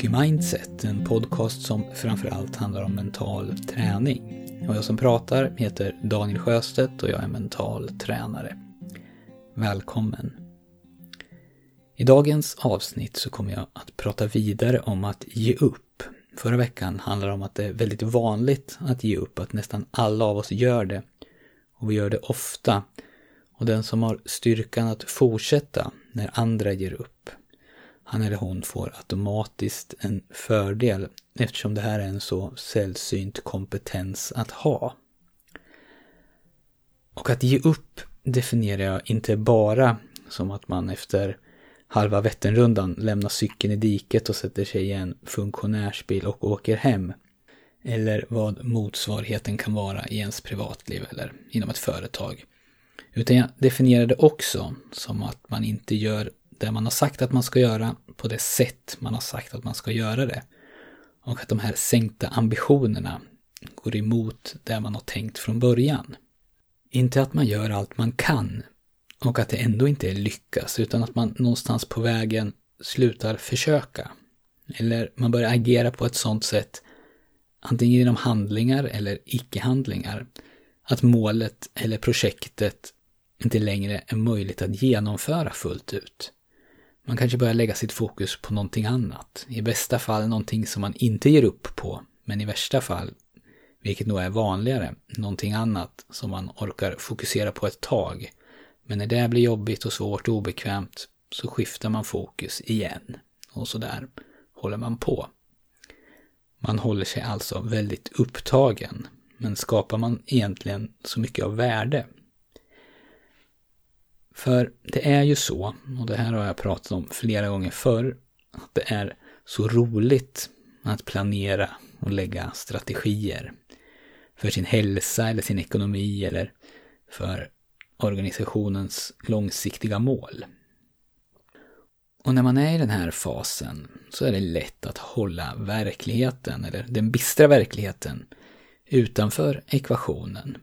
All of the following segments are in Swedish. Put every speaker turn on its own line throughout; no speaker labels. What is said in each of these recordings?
Hockey Mindset, en podcast som framförallt handlar om mental träning. Och jag som pratar heter Daniel Sjöstedt och jag är mental tränare. Välkommen! I dagens avsnitt så kommer jag att prata vidare om att ge upp. Förra veckan handlade det om att det är väldigt vanligt att ge upp, att nästan alla av oss gör det. Och vi gör det ofta. Och den som har styrkan att fortsätta när andra ger upp, han eller hon får automatiskt en fördel eftersom det här är en så sällsynt kompetens att ha. Och att ge upp definierar jag inte bara som att man efter halva Vätternrundan lämnar cykeln i diket och sätter sig i en funktionärsbil och åker hem. Eller vad motsvarigheten kan vara i ens privatliv eller inom ett företag. Utan jag definierar det också som att man inte gör det man har sagt att man ska göra på det sätt man har sagt att man ska göra det. Och att de här sänkta ambitionerna går emot det man har tänkt från början. Inte att man gör allt man kan och att det ändå inte lyckas, utan att man någonstans på vägen slutar försöka. Eller man börjar agera på ett sådant sätt, antingen genom handlingar eller icke-handlingar, att målet eller projektet inte längre är möjligt att genomföra fullt ut. Man kanske börjar lägga sitt fokus på någonting annat. I bästa fall någonting som man inte ger upp på, men i värsta fall, vilket nog är vanligare, någonting annat som man orkar fokusera på ett tag. Men när det blir jobbigt och svårt och obekvämt så skiftar man fokus igen. Och så där håller man på. Man håller sig alltså väldigt upptagen. Men skapar man egentligen så mycket av värde för det är ju så, och det här har jag pratat om flera gånger förr, att det är så roligt att planera och lägga strategier för sin hälsa eller sin ekonomi eller för organisationens långsiktiga mål. Och när man är i den här fasen så är det lätt att hålla verkligheten, eller den bistra verkligheten, utanför ekvationen.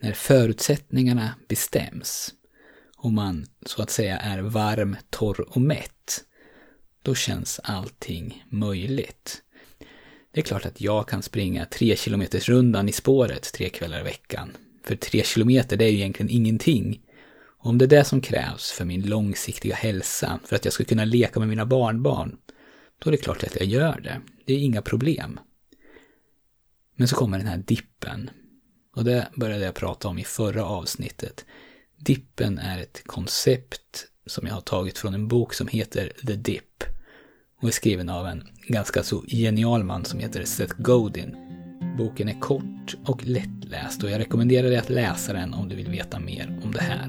När förutsättningarna bestäms och man så att säga är varm, torr och mätt, då känns allting möjligt. Det är klart att jag kan springa tre kilometers rundan i spåret tre kvällar i veckan. För tre kilometer, det är ju egentligen ingenting. Och om det är det som krävs för min långsiktiga hälsa, för att jag ska kunna leka med mina barnbarn, då är det klart att jag gör det. Det är inga problem. Men så kommer den här dippen. Och det började jag prata om i förra avsnittet. Dippen är ett koncept som jag har tagit från en bok som heter The Dip och är skriven av en ganska så genial man som heter Seth Godin. Boken är kort och lättläst och jag rekommenderar dig att läsa den om du vill veta mer om det här.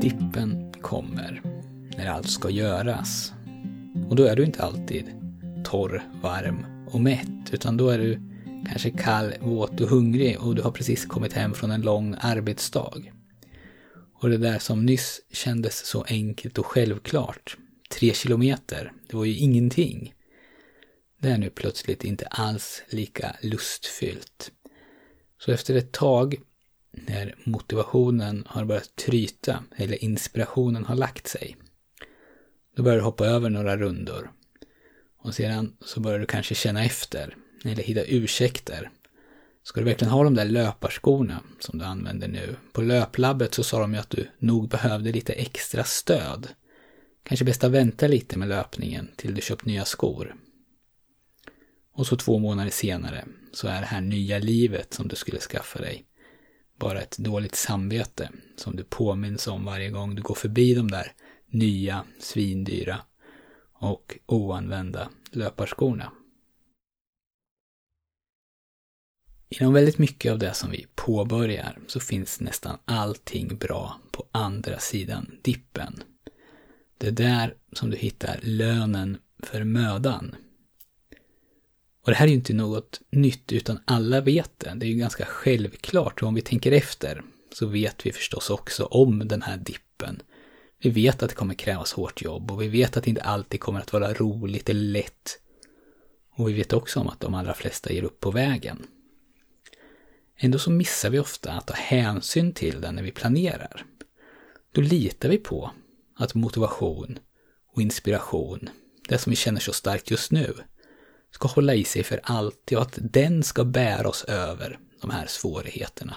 Dippen kommer när allt ska göras. Och då är du inte alltid torr, varm och mätt, utan då är du kanske kall, våt och hungrig och du har precis kommit hem från en lång arbetsdag. Och det där som nyss kändes så enkelt och självklart, tre kilometer, det var ju ingenting. Det är nu plötsligt inte alls lika lustfyllt. Så efter ett tag, när motivationen har börjat tryta, eller inspirationen har lagt sig, då börjar du hoppa över några rundor och sedan så börjar du kanske känna efter, eller hitta ursäkter. Ska du verkligen ha de där löparskorna som du använder nu? På löplabbet så sa de ju att du nog behövde lite extra stöd. Kanske bäst att vänta lite med löpningen till du köpt nya skor. Och så två månader senare så är det här nya livet som du skulle skaffa dig bara ett dåligt samvete som du påminns om varje gång du går förbi de där nya, svindyra och oanvända löparskorna. Inom väldigt mycket av det som vi påbörjar så finns nästan allting bra på andra sidan dippen. Det är där som du hittar lönen för mödan. Och det här är ju inte något nytt, utan alla vet det. Det är ju ganska självklart. Och om vi tänker efter så vet vi förstås också om den här dippen vi vet att det kommer krävas hårt jobb och vi vet att det inte alltid kommer att vara roligt eller lätt. Och vi vet också om att de allra flesta ger upp på vägen. Ändå så missar vi ofta att ta hänsyn till den när vi planerar. Då litar vi på att motivation och inspiration, det som vi känner så starkt just nu, ska hålla i sig för alltid och att den ska bära oss över de här svårigheterna.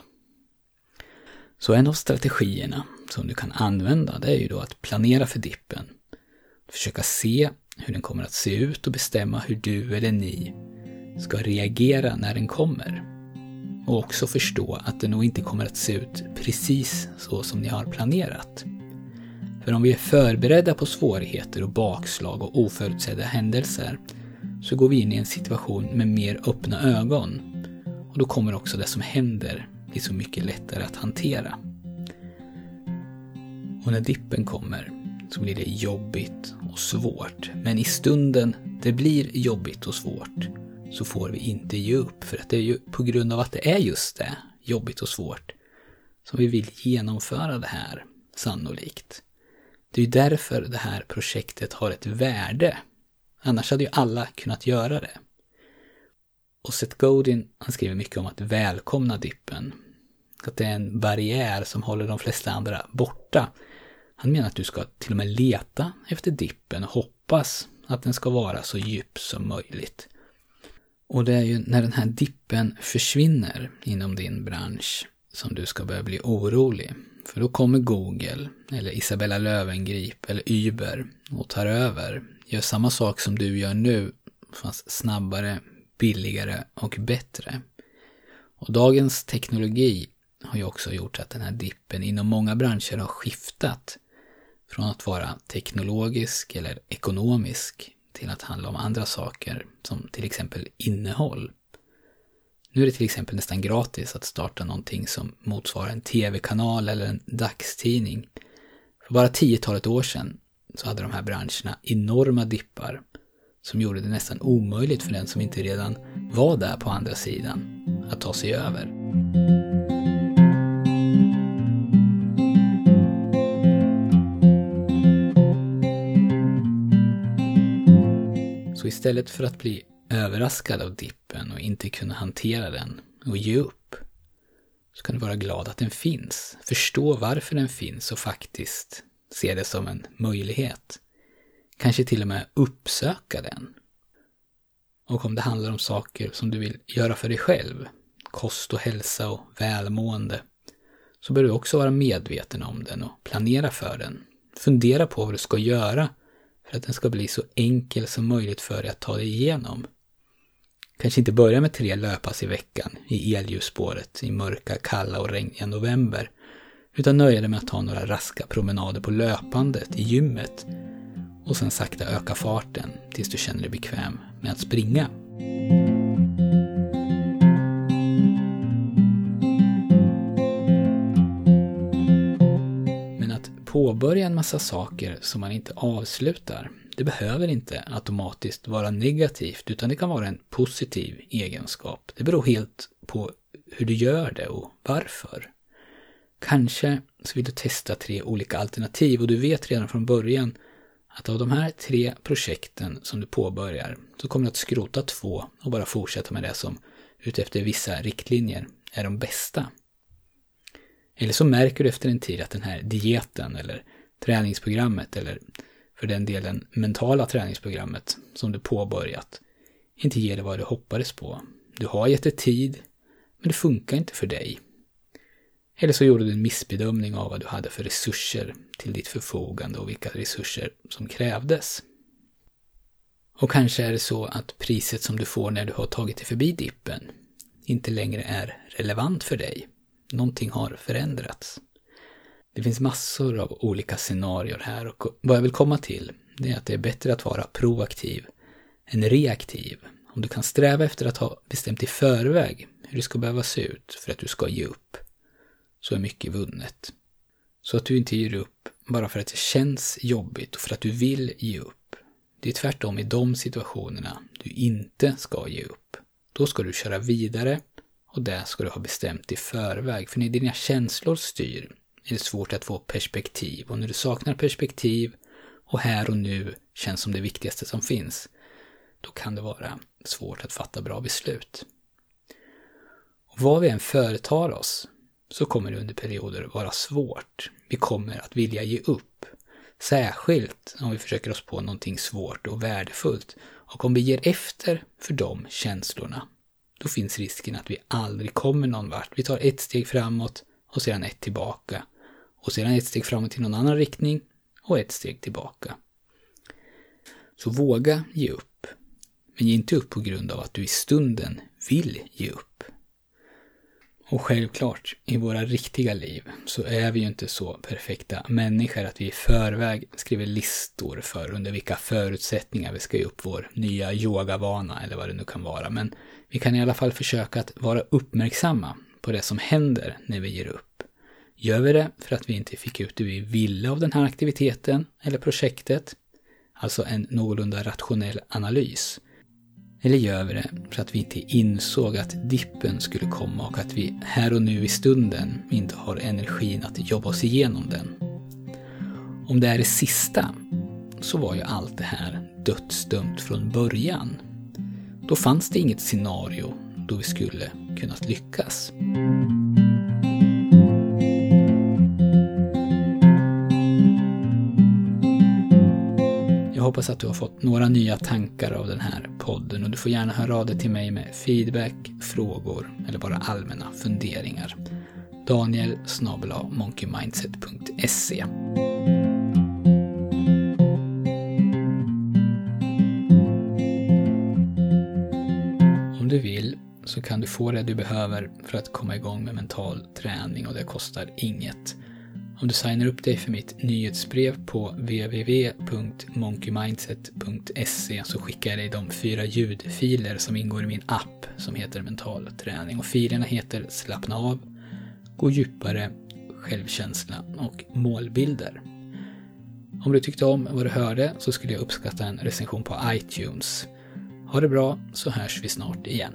Så en av strategierna som du kan använda det är ju då att planera för dippen. Försöka se hur den kommer att se ut och bestämma hur du eller ni ska reagera när den kommer. Och också förstå att den nog inte kommer att se ut precis så som ni har planerat. För om vi är förberedda på svårigheter och bakslag och oförutsedda händelser så går vi in i en situation med mer öppna ögon. Och då kommer också det som händer bli så mycket lättare att hantera. Och när dippen kommer så blir det jobbigt och svårt. Men i stunden det blir jobbigt och svårt så får vi inte ge upp. För att det är ju på grund av att det är just det, jobbigt och svårt, som vi vill genomföra det här, sannolikt. Det är ju därför det här projektet har ett värde. Annars hade ju alla kunnat göra det. Och Seth Godin, han skriver mycket om att välkomna dippen. Att det är en barriär som håller de flesta andra borta. Han menar att du ska till och med leta efter dippen och hoppas att den ska vara så djup som möjligt. Och det är ju när den här dippen försvinner inom din bransch som du ska börja bli orolig. För då kommer Google, eller Isabella Lövengrip, eller Uber och tar över. Gör samma sak som du gör nu, fast snabbare, billigare och bättre. Och dagens teknologi har ju också gjort att den här dippen inom många branscher har skiftat från att vara teknologisk eller ekonomisk till att handla om andra saker, som till exempel innehåll. Nu är det till exempel nästan gratis att starta någonting som motsvarar en tv-kanal eller en dagstidning. För bara tiotalet år sedan så hade de här branscherna enorma dippar som gjorde det nästan omöjligt för den som inte redan var där på andra sidan att ta sig över. Istället för att bli överraskad av dippen och inte kunna hantera den och ge upp, så kan du vara glad att den finns, förstå varför den finns och faktiskt se det som en möjlighet. Kanske till och med uppsöka den. Och om det handlar om saker som du vill göra för dig själv, kost och hälsa och välmående, så bör du också vara medveten om den och planera för den. Fundera på vad du ska göra för att den ska bli så enkel som möjligt för dig att ta dig igenom. Kanske inte börja med tre löppass i veckan i elljusspåret i mörka, kalla och regniga november, utan nöja dig med att ta några raska promenader på löpandet i gymmet och sen sakta öka farten tills du känner dig bekväm med att springa. Påbörja en massa saker som man inte avslutar, det behöver inte automatiskt vara negativt utan det kan vara en positiv egenskap. Det beror helt på hur du gör det och varför. Kanske så vill du testa tre olika alternativ och du vet redan från början att av de här tre projekten som du påbörjar så kommer du att skrota två och bara fortsätta med det som utefter vissa riktlinjer är de bästa. Eller så märker du efter en tid att den här dieten eller träningsprogrammet eller för den delen mentala träningsprogrammet som du påbörjat inte ger dig vad du hoppades på. Du har gett det tid, men det funkar inte för dig. Eller så gjorde du en missbedömning av vad du hade för resurser till ditt förfogande och vilka resurser som krävdes. Och kanske är det så att priset som du får när du har tagit dig förbi dippen inte längre är relevant för dig. Någonting har förändrats. Det finns massor av olika scenarier här och vad jag vill komma till det är att det är bättre att vara proaktiv än reaktiv. Om du kan sträva efter att ha bestämt i förväg hur det ska behöva se ut för att du ska ge upp så är mycket vunnet. Så att du inte ger upp bara för att det känns jobbigt och för att du vill ge upp. Det är tvärtom i de situationerna du inte ska ge upp. Då ska du köra vidare och det ska du ha bestämt i förväg. För när dina känslor styr är det svårt att få perspektiv och när du saknar perspektiv och här och nu känns som det viktigaste som finns, då kan det vara svårt att fatta bra beslut. Vad vi än företar oss så kommer det under perioder vara svårt. Vi kommer att vilja ge upp. Särskilt om vi försöker oss på någonting svårt och värdefullt. Och om vi ger efter för de känslorna, då finns risken att vi aldrig kommer någon vart. Vi tar ett steg framåt och sedan ett tillbaka. Och sedan ett steg framåt i någon annan riktning och ett steg tillbaka. Så våga ge upp. Men ge inte upp på grund av att du i stunden vill ge upp. Och självklart, i våra riktiga liv så är vi ju inte så perfekta människor att vi i förväg skriver listor för under vilka förutsättningar vi ska ge upp vår nya yogavana eller vad det nu kan vara. Men vi kan i alla fall försöka att vara uppmärksamma på det som händer när vi ger upp. Gör vi det för att vi inte fick ut det vi ville av den här aktiviteten eller projektet, alltså en någorlunda rationell analys, eller gör vi det för att vi inte insåg att dippen skulle komma och att vi här och nu i stunden inte har energin att jobba oss igenom den? Om det är det sista, så var ju allt det här dödsdömt från början. Då fanns det inget scenario då vi skulle kunnat lyckas. Hoppas att du har fått några nya tankar av den här podden och du får gärna höra av dig till mig med feedback, frågor eller bara allmänna funderingar. Daniel monkeymindset.se Om du vill så kan du få det du behöver för att komma igång med mental träning och det kostar inget. Om du signar upp dig för mitt nyhetsbrev på www.monkeymindset.se så skickar jag dig de fyra ljudfiler som ingår i min app som heter Mental träning. Och filerna heter Slappna av, Gå djupare, Självkänsla och Målbilder. Om du tyckte om vad du hörde så skulle jag uppskatta en recension på iTunes. Ha det bra så hörs vi snart igen.